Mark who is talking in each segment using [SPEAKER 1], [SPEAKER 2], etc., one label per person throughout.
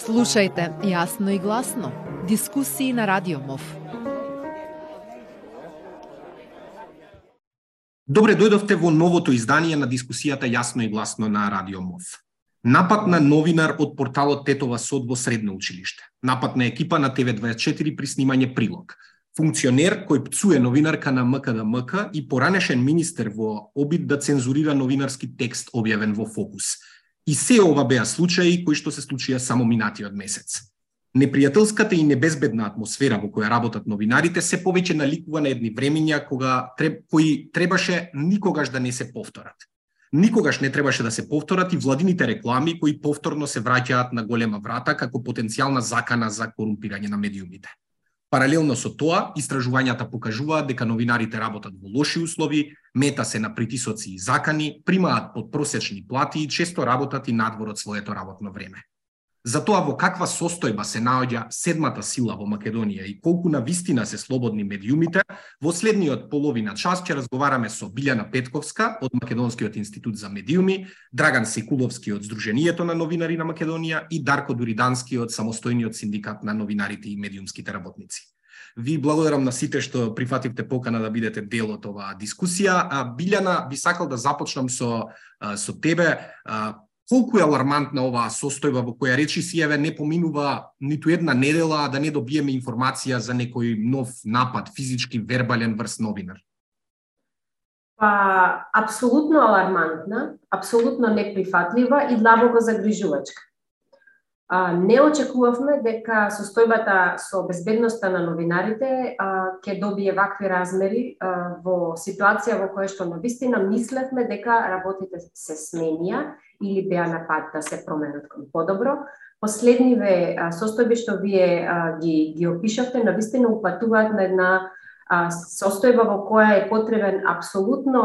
[SPEAKER 1] Слушајте јасно и гласно. Дискусии на Радио МОВ.
[SPEAKER 2] Добре дојдовте во новото издание на дискусијата Јасно и гласно на Радио МОВ. Напад на новинар од порталот Тетова Сод во Средно училиште. Напад на екипа на ТВ24 при снимање прилог. Функционер кој пцуе новинарка на МКДМК и поранешен министер во обид да цензурира новинарски текст објавен во Фокус – И се ова беа случаи кои што се случија само минатиот месец. Непријателската и небезбедна атмосфера во која работат новинарите се повеќе наликува на едни времиња кога треб, кои требаше никогаш да не се повторат. Никогаш не требаше да се повторат и владините реклами кои повторно се враќаат на голема врата како потенцијална закана за корумпирање на медиумите. Паралелно со тоа, истражувањата покажуваат дека новинарите работат во лоши услови, мета се на притисоци и закани, примаат подпросечни плати и често работат и надвор од своето работно време. За тоа во каква состојба се наоѓа седмата сила во Македонија и колку на вистина се слободни медиумите, во следниот половина час ќе разговараме со Билјана Петковска од Македонскиот институт за медиуми, Драган Секуловски од Сдруженијето на новинари на Македонија и Дарко Дуридански од самостојниот синдикат на новинарите и медиумските работници. Ви благодарам на сите што прифативте покана да бидете дел од оваа дискусија. А, Билјана, би сакал да започнам со, со тебе. Колку е алармантна оваа состојба во која речи си еве не поминува ниту една недела да не добиеме информација за некој нов напад, физички, вербален врз новинар?
[SPEAKER 3] Па, апсолутно алармантна, апсолутно неприфатлива и длабоко загрижувачка а, не очекувавме дека состојбата со безбедноста на новинарите а, ќе добие вакви размери а, во ситуација во која што навистина мислевме дека работите се сменија или беа на пат да се променат кон подобро. Последниве состојби што вие а, ги, ги опишавте, навистина упатуваат на една а, состојба во која е потребен апсолутно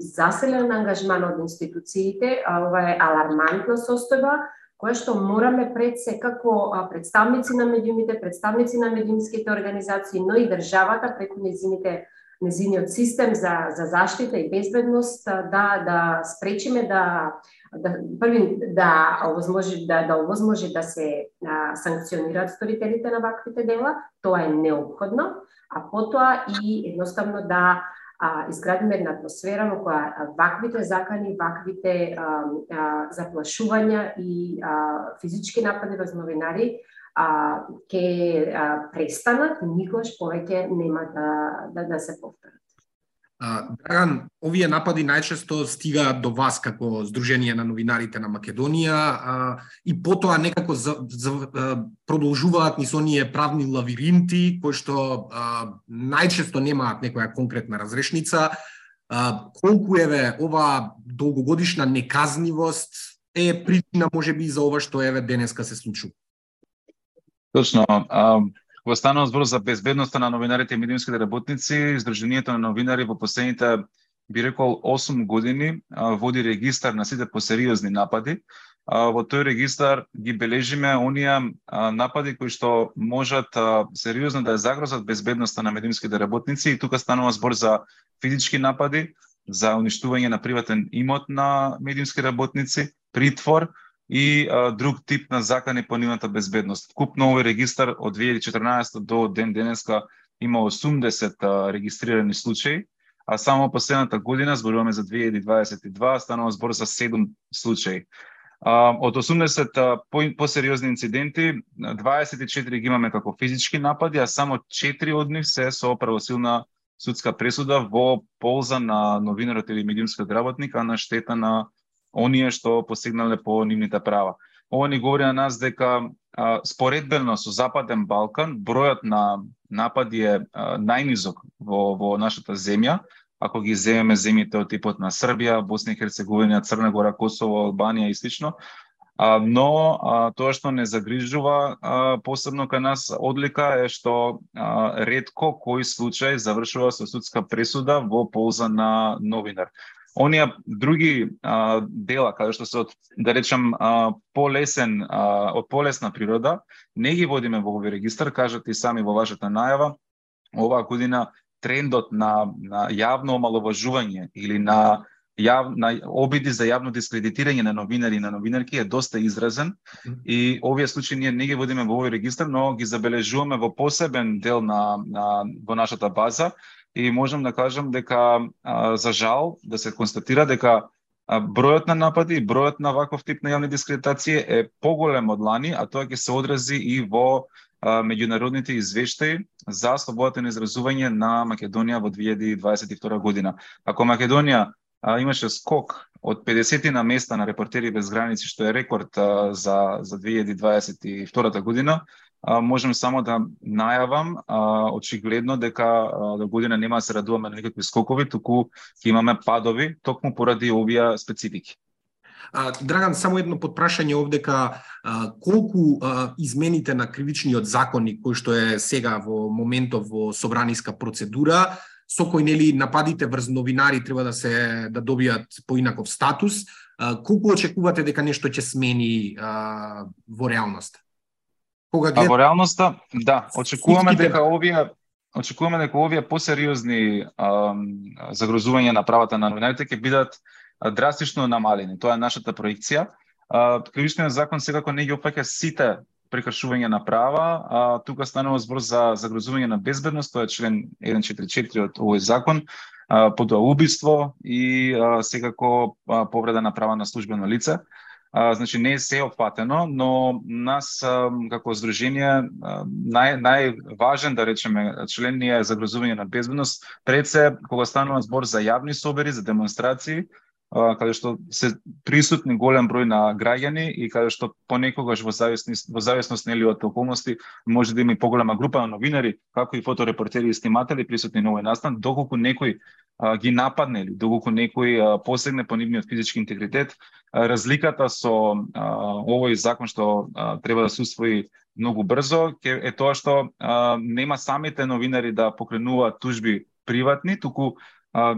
[SPEAKER 3] заселен ангажман од институциите, а, ова е алармантна состојба, која што мораме пред секако представници на медиумите, представници на медиумските организации, но и државата преку незините незиниот систем за, за заштита и безбедност да да спречиме да да први да овозможи да да овозможи да се а, санкционираат сторителите на ваквите дела, тоа е необходно, а потоа и едноставно да а, изградиме една атмосфера во која ваквите закани, ваквите а, а, заплашувања и а, физички напади врз новинари а, ке а, престанат и никош повеќе нема да, да, да се повторат.
[SPEAKER 2] Драган, овие напади најчесто стигаат до вас како Сдружение на новинарите на Македонија а, и потоа некако за, за, а, продолжуваат низ оние правни лавиринти кои што а, најчесто немаат некоја конкретна разрешница. А, колку еве ова долгогодишна неказнивост е причина можеби за ова што еве денеска се случува?
[SPEAKER 4] Точно. А, Кога станува збор за безбедноста на новинарите и медиумските работници, Сдруженијето на новинари во последните би рекол 8 години води регистар на сите посериозни напади. Во тој регистар ги бележиме оние напади кои што можат сериозно да ја загрозат безбедноста на медиумските работници и тука станува збор за физички напади, за уништување на приватен имот на медиумски работници, притвор, и а, друг тип на закани по нивната безбедност. Вкупно овој регистар од 2014 до ден денеска има 80 а, регистрирани случаи, а само последната година, зборуваме за 2022, станува збор за 7 случаи. А, од 80 а, по, посериозни инциденти, 24 ги имаме како физички напади, а само 4 од нив се со правосилна судска пресуда во полза на новинарот или медиумскиот работник, а на штета на оние што постигнале по нивните права. Ова ни говори на нас дека а, споредбено со Западен Балкан, бројот на напади е а, најнизок во, во нашата земја, ако ги земеме земјите од типот на Србија, Босна и Херцеговина, Црна Гора, Косово, Албанија и слично, а, но а, тоа што не загрижува а, посебно кај нас одлика е што а, редко кој случај завршува со судска пресуда во полза на новинар оние други а, дела каде што се од да речам а, полесен а, од полесна природа не ги водиме во овој регистар кажате и сами во вашата најава. Оваа година трендот на на јавно омаловажување или на јав, на обиди за јавно дискредитирање на новинари и на новинарки е доста изразен. И овие случаи ние не ги водиме во овој регистар, но ги забележуваме во посебен дел на, на во нашата база и можам да кажам дека а, за жал да се констатира дека а, бројот на напади и бројот на ваков тип на јавни дискредитации е поголем од лани, а тоа ќе се одрази и во а, меѓународните извештаи за слободата на изразување на Македонија во 2022 година. Ако Македонија а, имаше скок од 50 на места на репортери без граници, што е рекорд а, за, за 2022 година, а, само да најавам а, очигледно дека до година нема да се радуваме на никакви скокови, туку ќе имаме падови, токму поради овие специфики.
[SPEAKER 2] А, Драган, само едно подпрашање овдека, а, колку а, измените на кривичниот законник кој што е сега во моментов во собраниска процедура, со кој нели нападите врз новинари треба да се да добијат поинаков статус, а, колку очекувате дека нешто ќе смени а, во реалноста?
[SPEAKER 4] Кога глед... А во реалноста, да, очекуваме дека овие очекуваме дека овие посериозни загрозувања на правата на новинарите ќе бидат драстично намалени. Тоа е нашата проекција. Кривичниот закон секако не ги опаќа сите прекршување на права, а тука станува збор за загрозување на безбедност, тоа е член 144 од овој закон, потоа убиство и а, секако а, повреда на права на службено лице. А, значи не е се опфатено, но нас а, како здружение нај најважен да речеме член ни е загрозување на безбедност пред се кога станува збор за јавни собери, за демонстрации, каде што се присутни голем број на граѓани и каде што понекогаш во зависност во зависност нели од околности може да има и поголема група на новинари, како и фоторепортери и сниматели присутни на овој настан, доколку некој а, ги нападне или доколку некој а, посегне по нивниот физички интегритет, а, разликата со а, овој закон што а, треба да се усвои многу брзо ке, е тоа што а, нема самите новинари да покренуваат тужби приватни, туку а,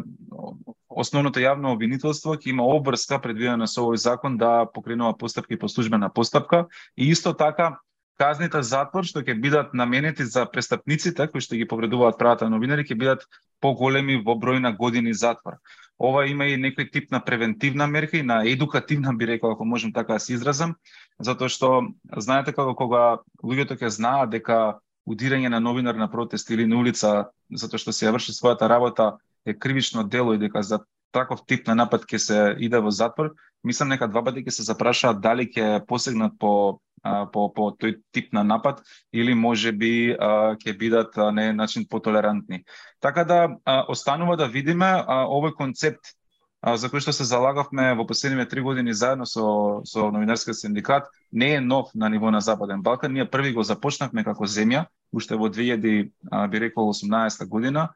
[SPEAKER 4] основното јавно обвинителство ќе има обврска предвидена со овој закон да покренува постапки по службена постапка и исто така казните затвор што ќе бидат наменети за престапниците кои што ги повредуваат правата на новинари ќе бидат поголеми во број на години затвор. Ова има и некој тип на превентивна мерка и на едукативна би рекол ако можам така да се изразам, затоа што знаете како кога луѓето ќе знаат дека удирање на новинар на протест или на улица затоа што се ја врши својата работа е кривично дело и дека за таков тип на напад ќе се иде во затвор, мислам нека два пати ќе се запрашаат дали ќе посегнат по по по тој тип на напад или може би ќе бидат на еден начин потолерантни. Така да останува да видиме овој концепт за кој што се залагавме во последниве три години заедно со со новинарскиот синдикат не е нов на ниво на Западен Балкан. Ние први го започнавме како земја уште во 2000 би рекол 18 година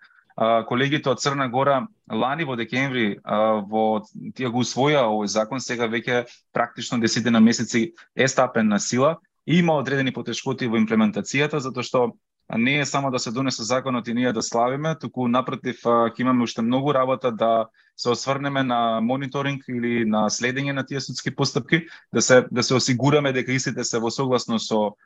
[SPEAKER 4] колегите од Црна Гора лани во декември во тие го усвоја овој закон, сега веќе практично десетина месеци е стапен на сила и има одредени потешкоти во имплементацијата затоа што не е само да се донесе законот и ние да славиме, туку напротив ќе имаме уште многу работа да се осврнеме на мониторинг или на следење на тие судски постапки, да се да се осигураме дека истите се во согласно со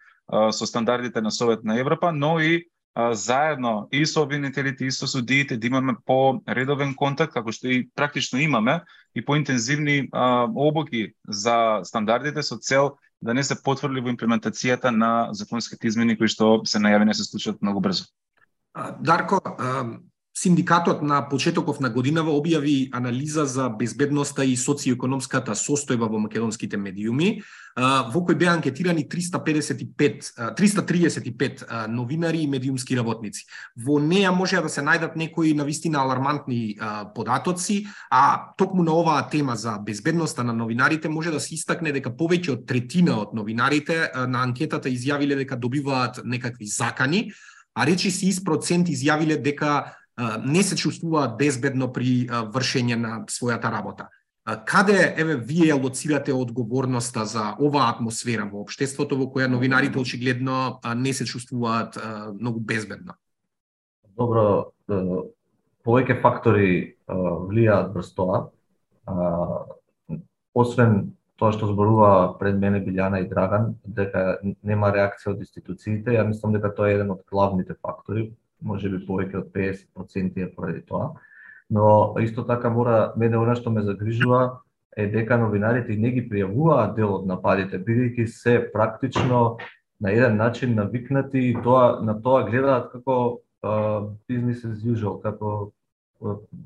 [SPEAKER 4] со стандардите на Совет на Европа, но и заедно и со обвинителите и со судиите да имаме по редовен контакт како што и практично имаме и по интензивни обуки за стандардите со цел да не се потврли во имплементацијата на законските измени кои што се најавени се случат многу брзо.
[SPEAKER 2] Дарко, Синдикатот на почетоков на годинава објави анализа за безбедноста и социоекономската состојба во македонските медиуми, во кој беа анкетирани 355 335 новинари и медиумски работници. Во неа можеа да се најдат некои навистина алармантни податоци, а токму на оваа тема за безбедноста на новинарите може да се истакне дека повеќе од третина од новинарите на анкетата изјавиле дека добиваат некакви закани, а речи си из процент изјавиле дека не се чувствуваат безбедно при вршење на својата работа. Каде еве вие лоцирате одговорноста за оваа атмосфера во општеството во која новинарите очигледно не се чувствуваат многу безбедно?
[SPEAKER 5] Добро, повеќе фактори влијаат врз тоа. Освен тоа што зборува пред мене Билјана и Драган, дека нема реакција од институциите, ја мислам дека тоа е еден од главните фактори може би повеќе од 50% е поради тоа. Но исто така мора мене она што ме загрижува е дека новинарите не ги пријавуваат дел од нападите, бидејќи се практично на еден начин навикнати и тоа на тоа гледаат како бизнес as usual, како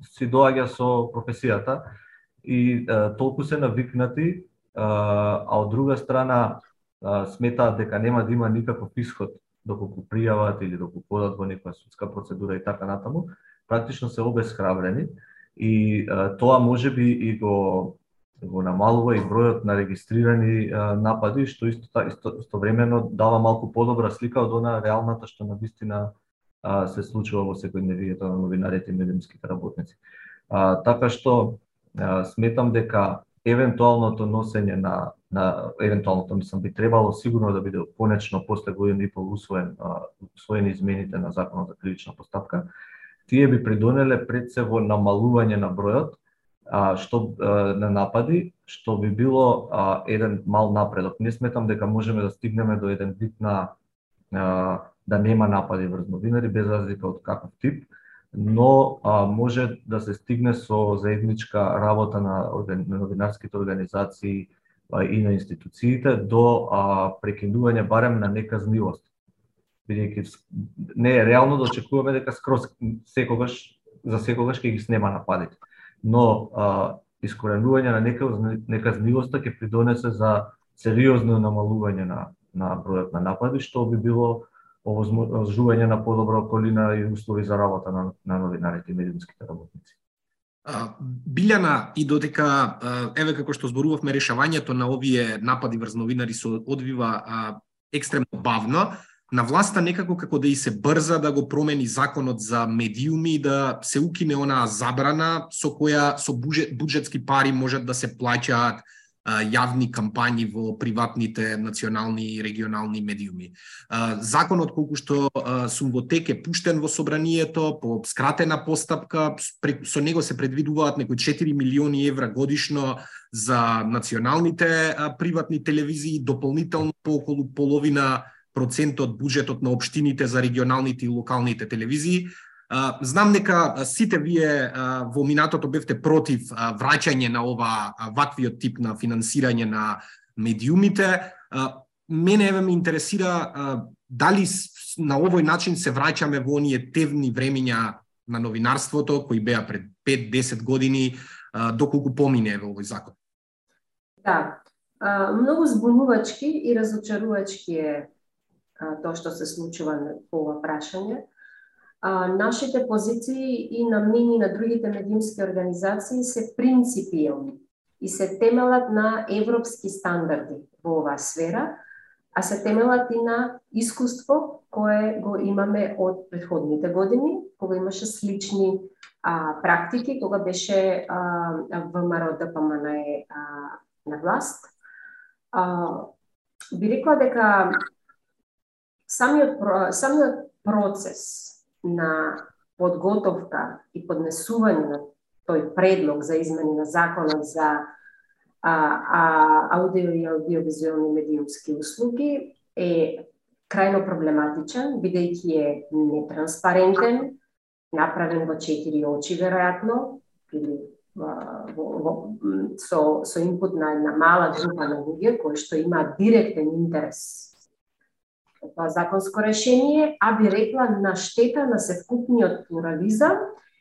[SPEAKER 5] си доаѓа со професијата и uh, толку се навикнати, а, а од друга страна uh, сметаат дека нема да има никаков исход доколку пријават или доколку подат во некоја судска процедура и така натаму, практично се обесхрабрени и а, тоа може би и го го намалува и бројот на регистрирани а, напади, што исто, исто истовремено дава малку подобра слика од она реалната што на вистина а, се случува во секојдневието на новинарите и медиумските работници. А, така што а, сметам дека евентуалното носење на на евентуалното мислам би требало сигурно да биде конечно после година и пол усвоен усвоени измените на законот за кривична постапка тие би придонеле пред се во намалување на бројот а, што а, на напади, што би било а, еден мал напредок. Не сметам дека можеме да стигнеме до еден вид на а, да нема напади врз новинари без разлика од каков тип, но а, може да се стигне со заедничка работа на, на новинарските организации а, и на институциите до а, прекинување барем на неказнивост. Бидејќи не е реално да очекуваме дека скроз секогаш за секогаш ќе ги снема нападите. Но а, искоренување на неказнивоста ќе придонесе за сериозно намалување на на бројот на напади, што би било овозможување на подобра околина и услови за работа на, на новинарите и медиумските работници.
[SPEAKER 2] Билјана и додека еве како што зборувавме решавањето на овие напади врз новинари се одвива екстремно бавно, на власта некако како да и се брза да го промени законот за медиуми и да се укине онаа забрана со која со буџетски пари можат да се плаќаат јавни кампањи во приватните национални и регионални медиуми. Законот колку што сум во тек е пуштен во собранието по скратена постапка, со него се предвидуваат некои 4 милиони евра годишно за националните приватни телевизии, дополнително по околу половина процент од буџетот на општините за регионалните и локалните телевизии Знам дека сите вие во минатото бевте против враќање на ова ваквиот тип на финансирање на медиумите. Мене еве ме интересира дали на овој начин се враќаме во оние тевни времиња на новинарството кои беа пред 5-10 години доколку помине еве овој закон.
[SPEAKER 3] Да, многу збунувачки и разочарувачки е тоа што се случува по ова прашање а, нашите позиции и на мене и на другите медиумски организации се принципиелни и се темелат на европски стандарди во оваа сфера, а се темелат и на искуство кое го имаме од предходните години, кога имаше слични а, практики, кога беше ВМРО ДПМН е а, на власт. А, би рекла дека самиот, самиот процес на подготовка и поднесување на тој предлог за измени на законот за а, а, аудио и аудиовизуелни медиумски услуги е крајно проблематичен, бидејќи е нетранспарентен, направен во четири очи, веројатно, или во, во, со, со импут на една мала група на луѓе кои што имаат директен интерес законско решение, а би рекла на штета на севкупниот плурализам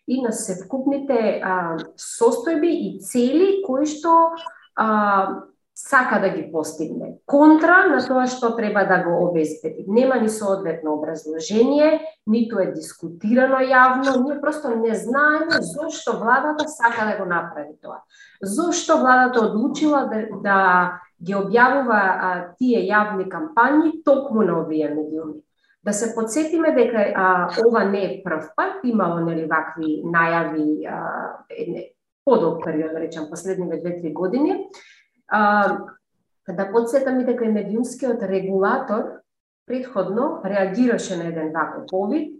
[SPEAKER 3] и на севкупните а, состојби и цели кои што а, сака да ги постигне. Контра на тоа што треба да го обезбеди. Нема ни соодветно образложение, ниту е дискутирано јавно, ние просто не знаеме зошто владата сака да го направи тоа. Зошто владата одлучила да, да ги објавува а, тие јавни кампањи токму на овие медиуми. Да се подсетиме дека а, ова не е прв пат, имало нели вакви најави а, подолг период, да речам, последниве две-три години. А, да подсетам и дека и медиумскиот регулатор предходно реагираше на еден ваков повид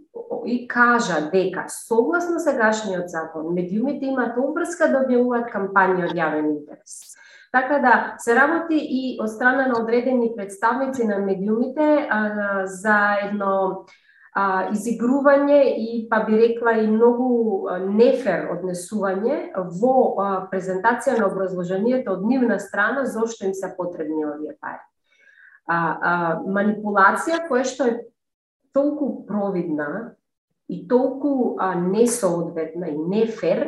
[SPEAKER 3] и кажа дека согласно сегашниот закон медиумите имаат обрска да објавуваат кампањи од јавен интерес. Така да се работи и од страна на одредени представници на медиумите а, за едно а, изигрување и па би рекла и многу нефер однесување во а, презентација на образложението од нивна страна зошто им се потребни овие пари. А, а, манипулација која што е толку провидна и толку а, несоодветна и нефер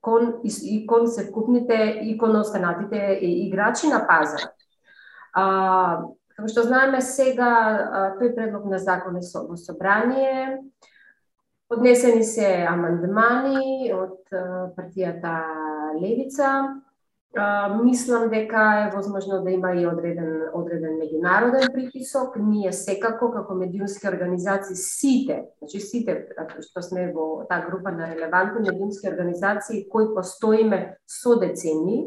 [SPEAKER 3] кон, и, и кон секупните и кон останатите играчи на пазар. А, Како што знаеме сега, тој предлог на закон е во собрание, Поднесени се амандмани од партијата Левица. Мислам дека е возможно да има и одреден, одреден меѓународен притисок. Ние секако, како медиумски организации, сите, значи сите што сме во таа група на релевантни медиумски организации кои постоиме со децени,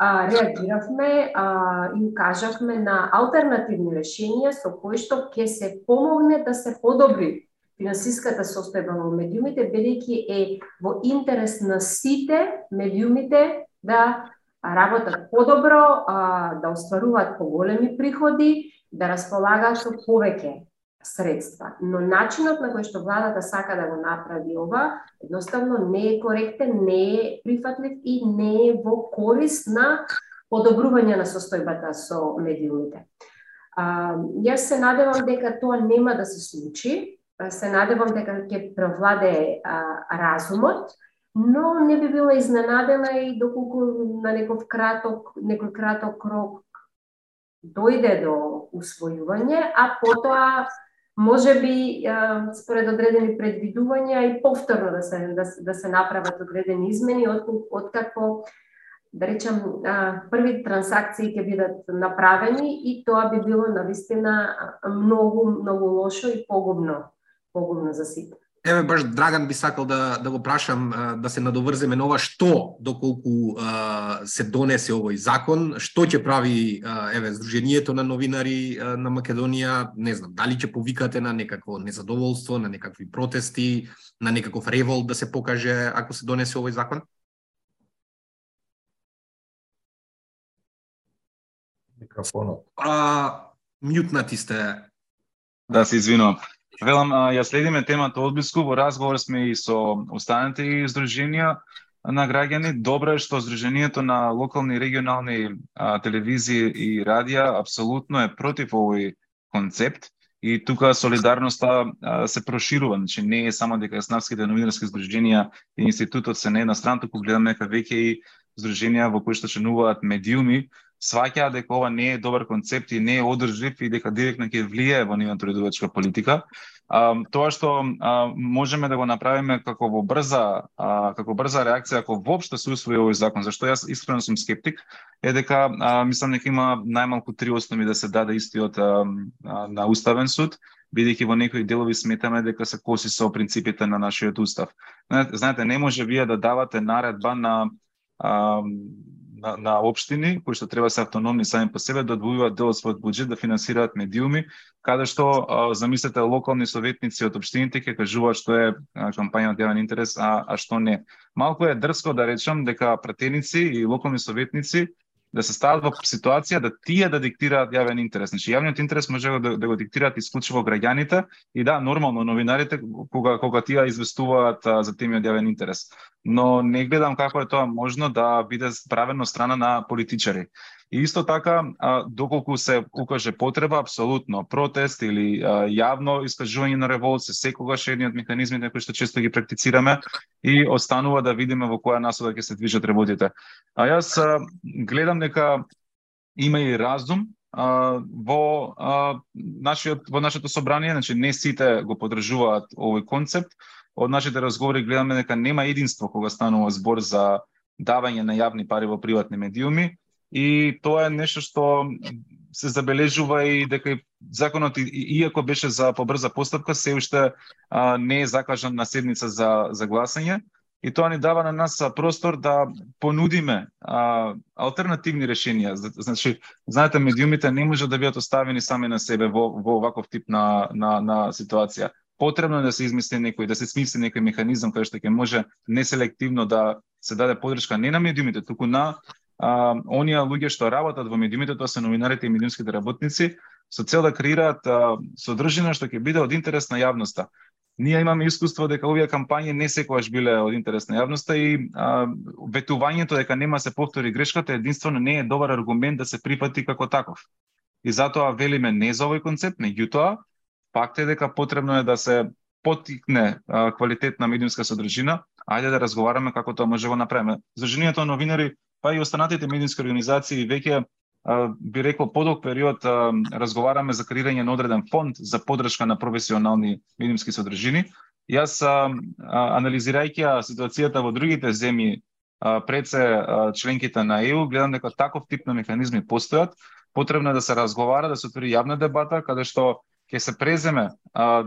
[SPEAKER 3] а, реагиравме а, и кажавме на алтернативни решенија со кои што ќе се помогне да се подобри финансиската состојба во медиумите, бидејќи е во интерес на сите медиумите да работат подобро, а, да остваруваат поголеми приходи, да располагаат со повеќе средства. Но начинот на кој што владата сака да го направи ова, едноставно не е коректен, не е прифатлив и не е во корист на подобрување на состојбата со медиумите. А, јас се надевам дека тоа нема да се случи, се надевам дека ќе превладе а, разумот, но не би била изненадена и доколку на некој краток, некој краток рок дојде до усвојување, а потоа може би според одредени предвидувања и повторно да се да, да се направат одредени измени од откако да речам први трансакции ќе бидат направени и тоа би било навистина многу многу лошо и погубно погубно за сите.
[SPEAKER 2] Еве баш Драган би сакал да да го прашам да се надоврземе на ова што доколку а, се донесе овој закон, што ќе прави еве Сдруженијето на новинари на Македонија, не знам, дали ќе повикате на некакво незадоволство, на некакви протести, на некаков револт да се покаже ако се донесе овој закон?
[SPEAKER 5] Микрофонот.
[SPEAKER 2] А, мјутнати сте.
[SPEAKER 4] Да, се извинувам. Велам, ја следиме темата одблиску, во разговор сме и со останатите издруженија на граѓани. Добро е што Сдруженијето на локални и регионални а, телевизии и радија апсолутно е против овој концепт. И тука солидарноста а, се проширува, значи не е само дека снавските новинарски здруженија и институтот се не на една страна, туку гледаме дека веќе и здруженија во кои што членуваат медиуми сваќаат дека ова не е добар концепт и не е одржлив и дека директно ќе влијае во нивната трудовачка политика. А, тоа што а, можеме да го направиме како во брза а, како брза реакција ако воопшто се усвои овој закон, зашто јас искрено сум скептик, е дека а, мислам дека има најмалку три основи да се даде истиот а, а, на уставен суд бидејќи во некои делови сметаме дека се коси со принципите на нашиот устав. Знаете, не може вие да давате наредба на а, на, на општини кои што треба да се автономни сами по себе да одвојуваат дел од својот буџет да финансираат медиуми, каде што а, замислете локални советници од општините ќе кажуваат што е кампања од јавен интерес, а, а што не. Малку е дрско да речам дека пратеници и локални советници да се стават во ситуација да тие да диктираат јавен интерес. Значи јавниот интерес може да, да го диктираат исклучиво граѓаните и да, нормално новинарите кога кога тие известуваат а, за теми од јавен интерес. Но не гледам како е тоа можно да биде правено страна на политичари. И исто така, а, доколку се укаже потреба, апсолутно протест или а, јавно искажување на револт се секогаш едни од механизмите кои што често ги практицираме и останува да видиме во која насока ќе се движат работите. А јас а, гледам дека има и разум а, во а, нашиот во нашето собрание, значи не сите го поддржуваат овој концепт. Од нашите разговори гледаме дека нема единство кога станува збор за давање на јавни пари во приватни медиуми и тоа е нешто што се забележува и дека законот иако беше за побрза постапка се уште а, не е закажан на седница за за гласање и тоа ни дава на нас простор да понудиме а, алтернативни решенија. Значи, знаете, медиумите не може да бидат оставени сами на себе во, во оваков тип на, на, на ситуација. Потребно е да се измисли некој, да се смисли некој механизам кој што ќе може неселективно да се даде подршка не на медиумите, туку на а, оние луѓе што работат во медиумите, тоа се новинарите и медиумските работници, со цел да креираат содржина што ќе биде од интерес на јавноста. Ние имаме искуство дека овие кампањи не секогаш биле од интерес на јавноста и а, ветувањето дека нема да се повтори грешката единствено не е добар аргумент да се прифати како таков. И затоа велиме не за овој концепт, меѓутоа факт е дека потребно е да се потикне а, квалитетна медиумска содржина, ајде да разговараме како тоа може да го направиме. Здруженијето на новинари, па и останатите медиумски организации веќе би рекол подолг период разговараме за креирање на одреден фонд за поддршка на професионални медиумски содржини. Јас анализирајќи ситуацијата во другите земји пред се членките на ЕУ, гледам дека таков тип на механизми постојат. Потребно е да се разговара, да се отвори јавна дебата, каде што ќе се преземе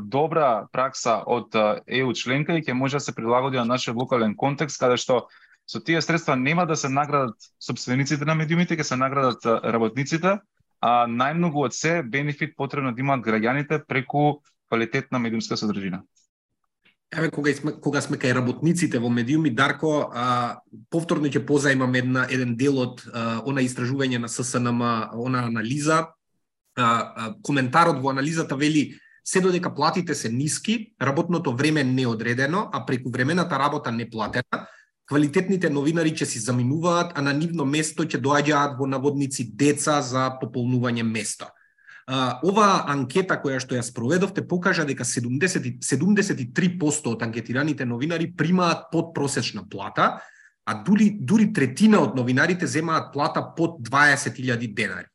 [SPEAKER 4] добра пракса од ЕУ членка и ќе може да се прилагоди на нашиот локален контекст, каде што со тие средства нема да се наградат собствениците на медиумите, ќе се наградат работниците, а најмногу од се бенефит потребно да имаат граѓаните преку квалитетна медиумска содржина.
[SPEAKER 2] Еве кога сме кога сме кај работниците во медиуми Дарко, а, повторно ќе позаимам една еден дел од а, она истражување на ССНМ, она анализа. А, а, коментарот во анализата вели се додека платите се ниски, работното време не одредено, а преку времената работа не платена, квалитетните новинари ќе си заминуваат, а на нивно место ќе доаѓаат во наводници деца за пополнување место. Ова анкета која што ја спроведовте покажа дека 70, 73% од анкетираните новинари примаат подпросечна плата, а дури, дури третина од новинарите земаат плата под 20.000 денари.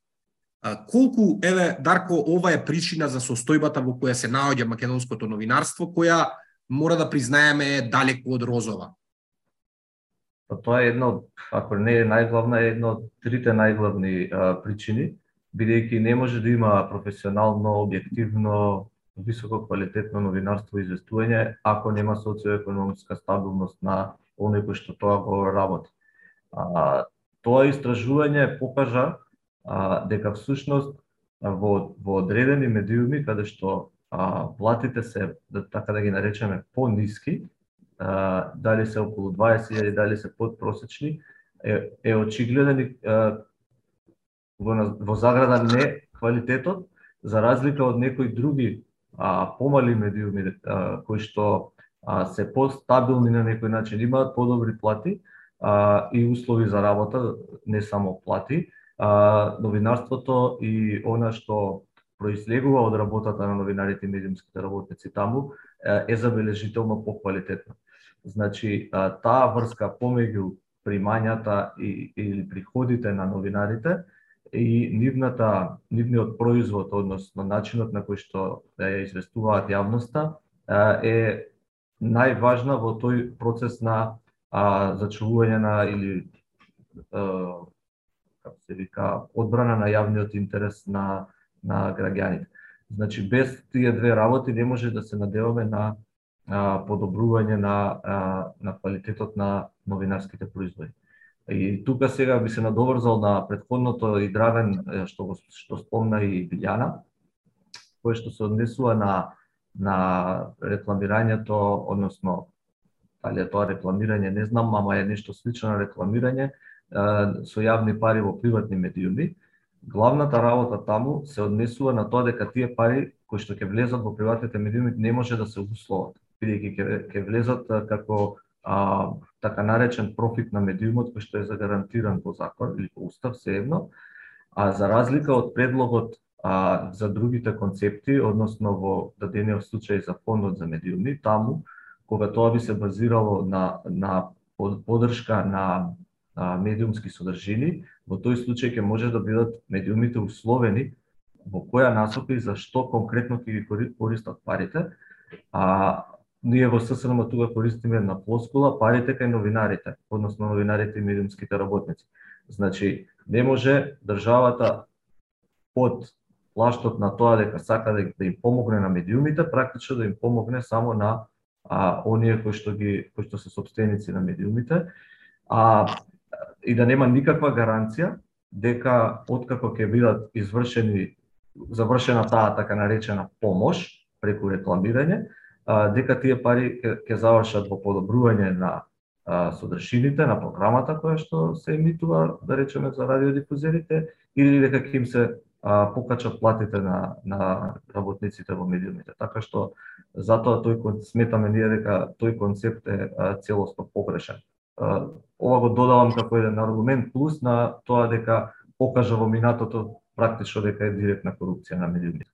[SPEAKER 2] Колку, еве, Дарко, ова е причина за состојбата во која се наоѓа македонското новинарство, која мора да признаеме е далеку од розова.
[SPEAKER 5] Па тоа е едно, ако не е најглавна, е едно од трите најглавни а, причини, бидејќи не може да има професионално, објективно, високо квалитетно новинарство и известување ако нема социоекономска стабилност на оној кој што тоа го работи. А, тоа истражување покажа а, дека всушност во, во одредени медиуми каде што а, платите се, да, така да ги наречеме, по-ниски, а, дали се околу 20.000, дали се подпросечни, е, е очигледен во, во заграда не квалитетот, за разлика од некои други а, помали медиуми а, кои што а, се постабилни на некој начин, имаат подобри плати а, и услови за работа, не само плати, а, новинарството и она што произлегува од работата на новинарите и медиумските работници таму е забележително поквалитетно. Значи, таа врска помеѓу примањата и, или приходите на новинарите и нивната, нивниот производ, односно начинот на кој што да ја известуваат јавноста, е најважна во тој процес на а, зачувување на или а, како се вика одбрана на јавниот интерес на на граѓаните. Значи без тие две работи не може да се надеваме на подобрување на, на квалитетот на новинарските производи. И тука сега би се надоврзал на предходното и Дравен што го што спомна и Билјана, кој што се однесува на на рекламирањето, односно дали е тоа рекламирање, не знам, ама е нешто слично на рекламирање со јавни пари во приватни медиуми. Главната работа таму се однесува на тоа дека тие пари кои што ќе влезат во приватните медиуми не може да се условат бидејќи ќе ќе влезат како а, така наречен профит на медиумот кој што е загарантиран по закон или по устав едно, а за разлика од предлогот а, за другите концепти, односно во дадениот случај за фондот за медиуми, таму кога тоа би се базирало на на поддршка на а, медиумски содржини, во тој случај ќе може да бидат медиумите условени во која насока и за што конкретно ќе ги користат парите, а ние во ССНМ тука користиме една плоскула парите кај новинарите, односно новинарите и медиумските работници. Значи, не може државата под плаштот на тоа дека сака да, да им помогне на медиумите, практично да им помогне само на а, оние кои што ги кои што се собственици на медиумите, а и да нема никаква гаранција дека откако ќе бидат извршени завршена таа така наречена помош преку рекламирање, дека тие пари ќе завршат во подобрување на содршините содржините на програмата која што се емитува, да речеме за радиодифузерите, или дека ќе им се а, платите на, на работниците во медиумите. Така што затоа тој сметаме ние дека тој концепт е целосно погрешен. Ова го додавам како еден аргумент плюс на тоа дека покажа во минатото практично дека е директна корупција на медиумите.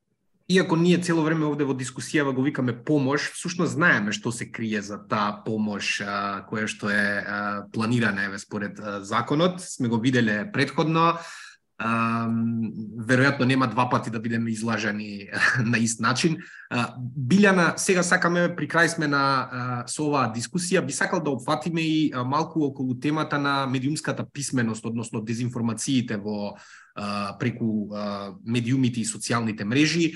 [SPEAKER 2] Иако ние цело време овде во дискусијава го викаме помош, всушност знаеме што се крие за таа помош а, која што е а, планирана еве според а, законот, сме го виделе предходно. Веројатно нема два пати да бидеме излажани на ист начин. Билјана, сега сакаме при крај сме на со оваа дискусија, би сакал да опфатиме и малку околу темата на медиумската писменост, односно дезинформациите во преку медиумите и социјалните мрежи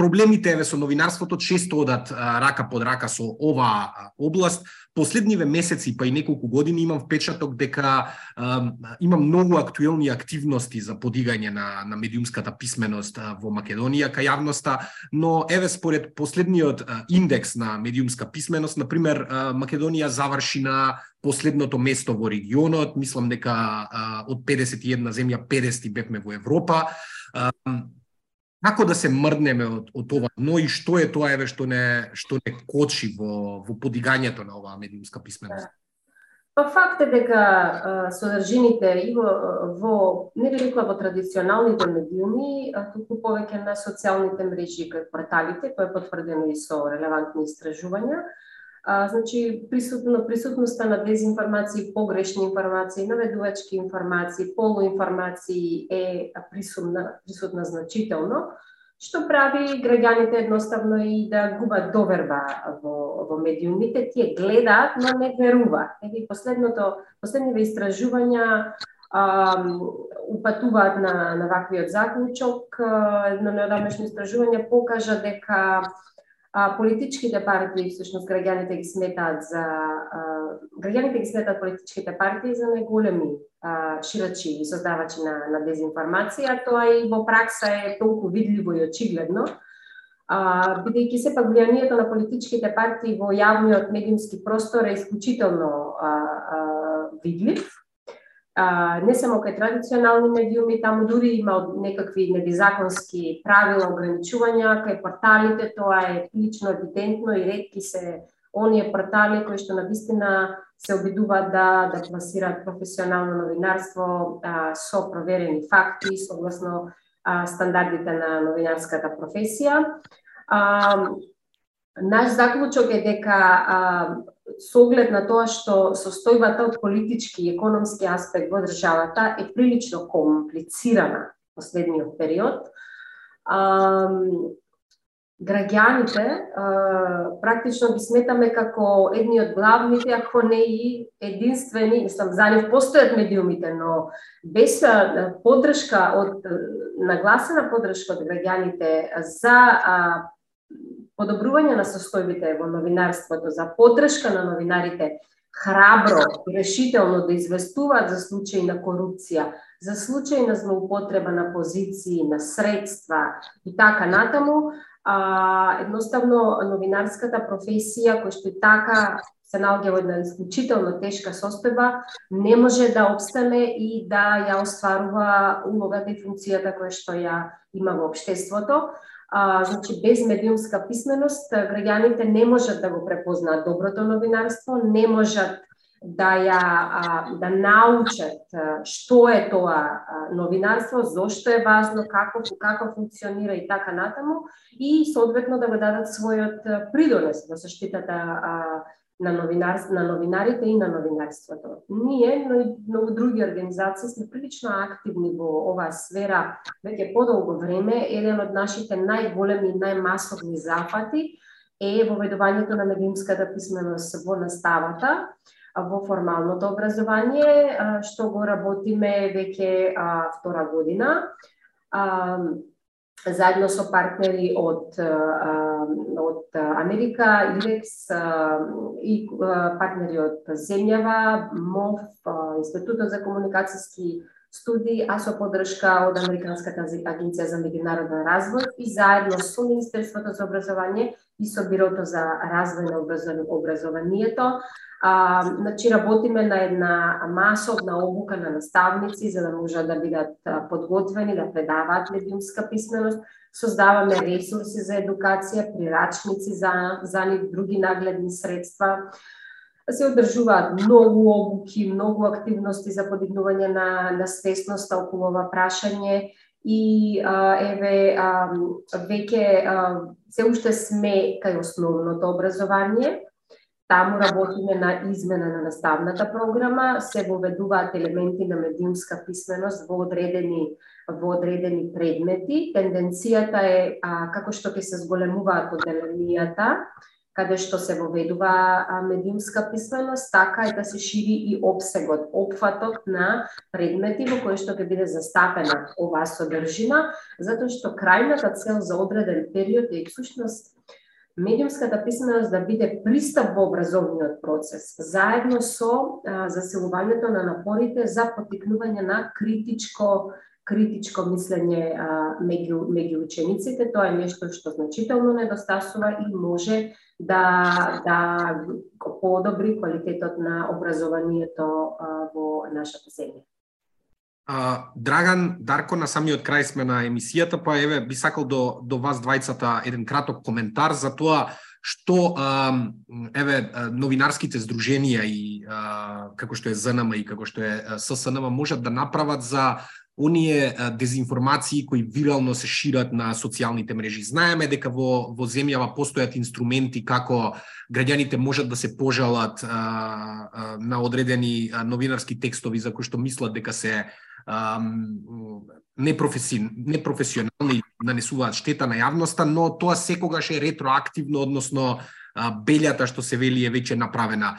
[SPEAKER 2] проблемите еве со новинарството често одат рака под рака со оваа област. Последниве месеци па и неколку години имам впечаток дека а, има многу актуелни активности за подигање на на медиумската писменост во Македонија кај јавноста, но еве според последниот индекс на медиумска писменост, на пример Македонија заврши на последното место во регионот, мислам дека а, од 51 земја 50 бевме во Европа. А, како да се мрднеме од, од ова, но и што е тоа еве што не што не кочи во во подигањето на оваа медиумска писменост?
[SPEAKER 3] Па факт е дека содржините и во, во не би рекла во традиционалните медиуми, а туку повеќе на социјалните мрежи како порталите, тоа е потврдено и со релевантни истражувања, А, значи, присутно, присутноста на дезинформации, погрешни информации, наведувачки информации, полуинформации е присутна, присутна значително, што прави граѓаните едноставно и да губат доверба во, во медиумите, тие гледаат, но не веруваат. Еве последното, последниве истражувања а, упатуваат на, на ваквиот заклучок. Едно неодамешно истражување покажа дека а, политичките партии, всушност граѓаните ги сметаат за а, граѓаните ги сметаат политичките партии за најголеми а, ширачи и создавачи на, на дезинформација, тоа и во пракса е толку видливо и очигледно, а, бидејќи сепак влијанието на политичките партии во јавниот медиумски простор е исклучително а, а, видлив, а, не само кај традиционални медиуми, таму дури има некакви незаконски правила, ограничувања, кај порталите тоа е прилично евидентно и ретки се оние портали кои што на вистина се обидуваат да да пласираат професионално новинарство а, со проверени факти согласно а, стандардите на новинарската професија. А, наш заклучок е дека а, со оглед на тоа што состојбата од политички и економски аспект во државата е прилично комплицирана последниот период, а, граѓаните а, практично ги сметаме како едни од главните, ако не и единствени, мислам, за нив постојат медиумите, но без поддршка од нагласена поддршка од граѓаните за а, подобрување на состојбите во новинарството, за потрешка на новинарите, храбро и решително да известуваат за случаи на корупција, за случаи на злоупотреба на позиции, на средства и така натаму, а, едноставно новинарската професија која што и така се наоѓа во една исклучително тешка состојба, не може да обстане и да ја остварува улогата и функцијата која што ја има во општеството а, значи без медиумска писменост граѓаните не можат да го препознаат доброто новинарство, не можат да ја а, да научат што е тоа новинарство, зошто е важно, како како функционира и така натаму и соодветно да го дадат својот придонес во заштитата а, на, новинар, на новинарите и на новинарството. Ние, но и многу други организации, сме прилично активни во оваа сфера веќе подолго време. Еден од нашите најголеми и најмасовни запати е воведувањето на медиумската писменост во наставата во формалното образование, што го работиме веќе втора година заедно со партнери од, од Америка, Илекс и партнери од Земјава, МОВ, Институтот за комуникацијски студии, а со подршка од Американската агенција за меѓународен развој и заедно со Министерството за образование и со Бирото за развој на образованието. А, значи, работиме на една масовна обука на наставници за да можат да бидат подготвени да предаваат медиумска писменост. Создаваме ресурси за едукација, прирачници за, за нив, други нагледни средства Да се одржуваат многу обуки, многу активности за подигнување на, на свесноста околу ова прашање и а, еве а, веќе а, се уште сме кај основното образование. Таму работиме на измена на наставната програма, се воведуваат елементи на медиумска писменост во одредени во одредени предмети. Тенденцијата е а, како што ќе се зголемуваат одделенијата, каде што се воведува медиумска писменост, така и да се шири и обсегот, опфатот на предмети во кои што ќе биде застапена оваа содржина, затоа што крајната цел за одреден период е всушност медиумската писменост да биде пристап во образовниот процес, заедно со а, заселувањето на напорите за потикнување на критичко критичко мислење а, меѓу, меѓу учениците. Тоа е нешто што значително недостасува и може да, да подобри квалитетот на образованието во нашата земја.
[SPEAKER 2] А, Драган, Дарко, на самиот крај сме на емисијата, па еве би сакал до, до вас двајцата еден краток коментар за тоа што а, еве новинарските здруженија и а, како што е ЗНМ и како што е ССНМ можат да направат за оние дезинформации кои вирално се шират на социјалните мрежи. Знаеме дека во во земјава постојат инструменти како граѓаните можат да се пожалат а, а, на одредени новинарски текстови за кои што мислат дека се непрофеси, непрофесионални нанесуваат штета на јавноста, но тоа секогаш е ретроактивно, односно белјата што се вели е веќе направена.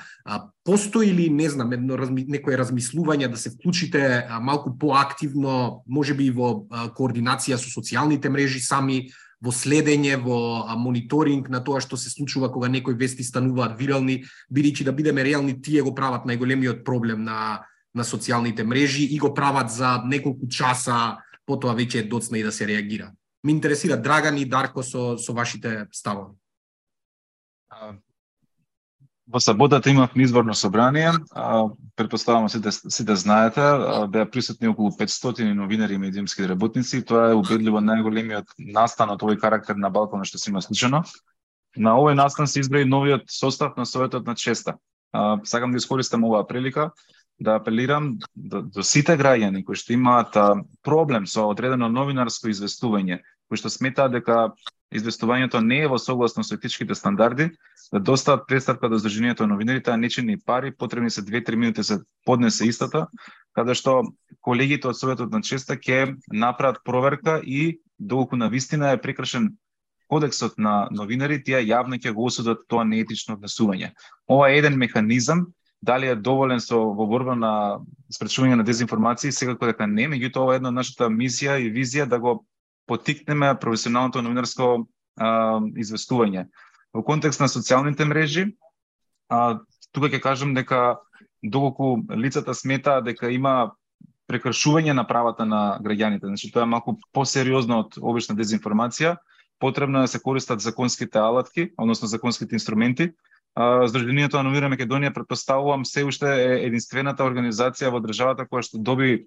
[SPEAKER 2] Постои ли, не знам, едно разми, некое размислување да се вклучите малку поактивно, можеби во координација со социјалните мрежи сами, во следење, во мониторинг на тоа што се случува кога некои вести стануваат вирални, бидејќи да бидеме реални, тие го прават најголемиот проблем на на социјалните мрежи и го прават за неколку часа, потоа веќе е доцна и да се реагира. Ме интересира Драган и Дарко со, со вашите ставови.
[SPEAKER 4] Во саботата имавме изборно собрание, а, предпоставам сите, сите знаете, беа присутни околу 500 новинари и медиумски работници, тоа е убедливо најголемиот настан од овој карактер на Балкона што се има случено. На овој настан се избра и новиот состав на Советот на честа. А, сакам да искористам оваа прилика да апелирам до, до сите граѓани кои што имаат а, проблем со одредено новинарско известување, кои што сметаат дека известувањето не е во согласно со етичките стандарди, да достават представка до Сдруженијето на новинарите, а не чини пари, потребни се 2-3 минути се поднесе истата, каде што колегите од Советот на честа ќе направат проверка и доколку на вистина е прекршен кодексот на новинари, тие јавно ќе го осудат тоа неетично однесување. Ова е еден механизам дали е доволен со во борба на спречување на дезинформации, секако дека не, меѓутоа ова е една од нашата мисија и визија да го потикнеме професионалното новинарско а, известување. Во контекст на социјалните мрежи, а, тука ќе кажам дека доколку лицата смета дека има прекршување на правата на граѓаните, значи тоа е малку посериозно од обична дезинформација, потребно е да се користат законските алатки, односно законските инструменти, Здружението на Новира Македонија предпоставувам се уште е единствената организација во државата која што доби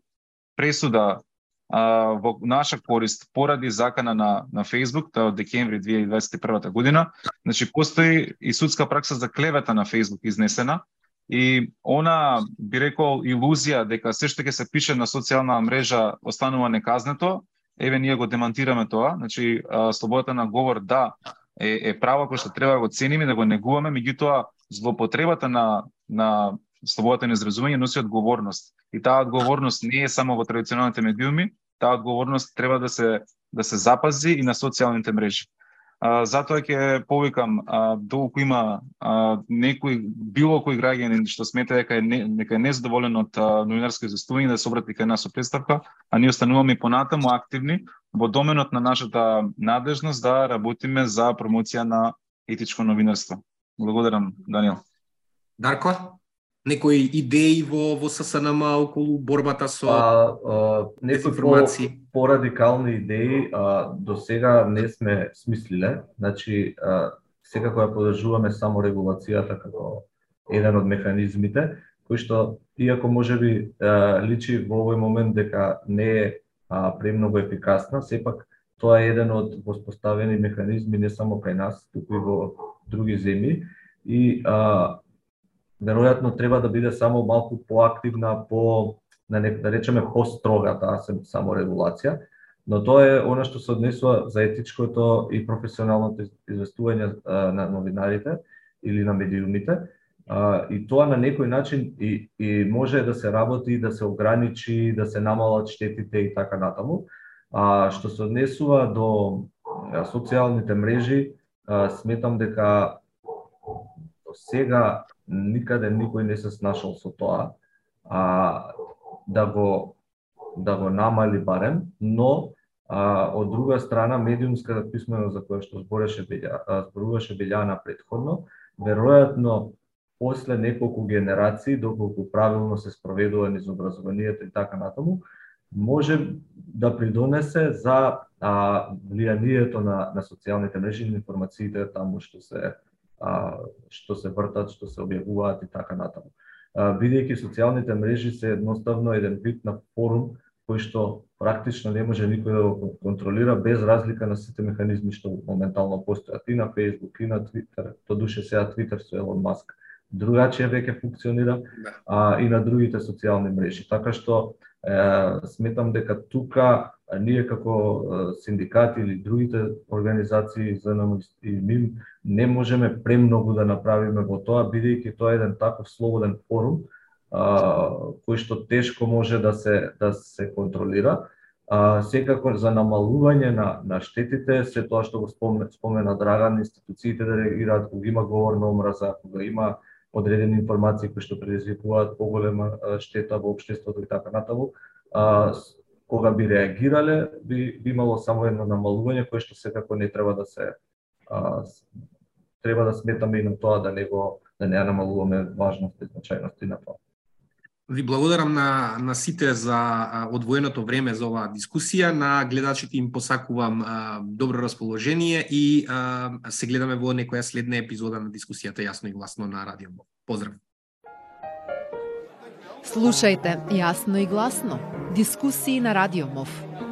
[SPEAKER 4] пресуда а, во наша корист поради закана на на Facebook тоа од декември 2021 година. Значи постои и судска пракса за клевета на Facebook изнесена и она би рекол илузија дека се што ќе се пише на социјална мрежа останува неказнето, еве ние го демантираме тоа, значи слободата на говор да е, е право кој што треба да го цениме, да го негуваме, меѓутоа злоупотребата на, на слободата на изразување носи одговорност. И таа одговорност не е само во традиционалните медиуми, таа одговорност треба да се да се запази и на социјалните мрежи. А, затоа ќе повикам а, доколку има а, некој било кој граѓанин што смета дека е не, дека е незадоволен од новинарско известување да се обрати кај нас со представка, а ние остануваме понатаму активни во доменот на нашата надежност да работиме за промоција на етичко новинарство. Благодарам, Даниел.
[SPEAKER 2] Дарко? Некои идеи во во ССНМ околу борбата со
[SPEAKER 5] а, а, некои
[SPEAKER 2] информации?
[SPEAKER 5] по, порадикални идеи а, до сега не сме смислиле. Значи, а, секако ја подржуваме само регулацијата како еден од механизмите, кој што, иако може би личи во овој момент дека не е а, премногу ефикасна, сепак тоа е еден од воспоставени механизми не само кај нас, туку и во други земји и а, веројатно треба да биде само малку поактивна, по да, не, да речеме построга таа само регулација, но тоа е она што се однесува за етичкото и професионалното известување на новинарите или на медиумите. А, и тоа на некој начин и, и може да се работи, да се ограничи, да се намалат штетите и така натаму. А што се однесува до социјалните мрежи, а, сметам дека сега никаде никој не се снашал со тоа, а, да го да го намали барем, но а, од друга страна медиумската писменост за која што збореше Белја, зборуваше Белјана предходно, веројатно после неколку генерации, доколку правилно се спроведува низ образованието и така натаму, може да придонесе за а, влијанието на, на социјалните мрежи и информациите таму што се што се вртат, што се објавуваат и така натаму. Бидејќи социјалните мрежи се едноставно еден вид на форум кој што практично не може никој да го контролира без разлика на сите механизми што моментално постојат и на Facebook и на Twitter, то душе сега Twitter со Елон Маск другачие веќе функционира да. а, и на другите социјални мрежи. Така што е, сметам дека тука ние како синдикати или другите организации за и МИМ не можеме премногу да направиме во тоа, бидејќи тоа е еден таков слободен форум, а, кој што тешко може да се да се контролира. А, секако за намалување на, на штетите, се тоа што го спомена, спомена Драган, институциите да реагираат кога има говор на омраза, кога има одредени информации кои што предизвикуваат поголема штета во општеството и така натаму, кога би реагирале, би, би имало само едно намалување кое што секако не треба да се а, треба да сметаме и на тоа да не го да не намалуваме важност и значајност на тоа.
[SPEAKER 2] Ви благодарам на, на сите за одвоеното време за оваа дискусија. На гледачите им посакувам а, добро расположение и а, се гледаме во некоја следна епизода на дискусијата Јасно и гласно на Радио Поздрав!
[SPEAKER 1] Слушајте Јасно и гласно. Дискусии на Радио МОВ.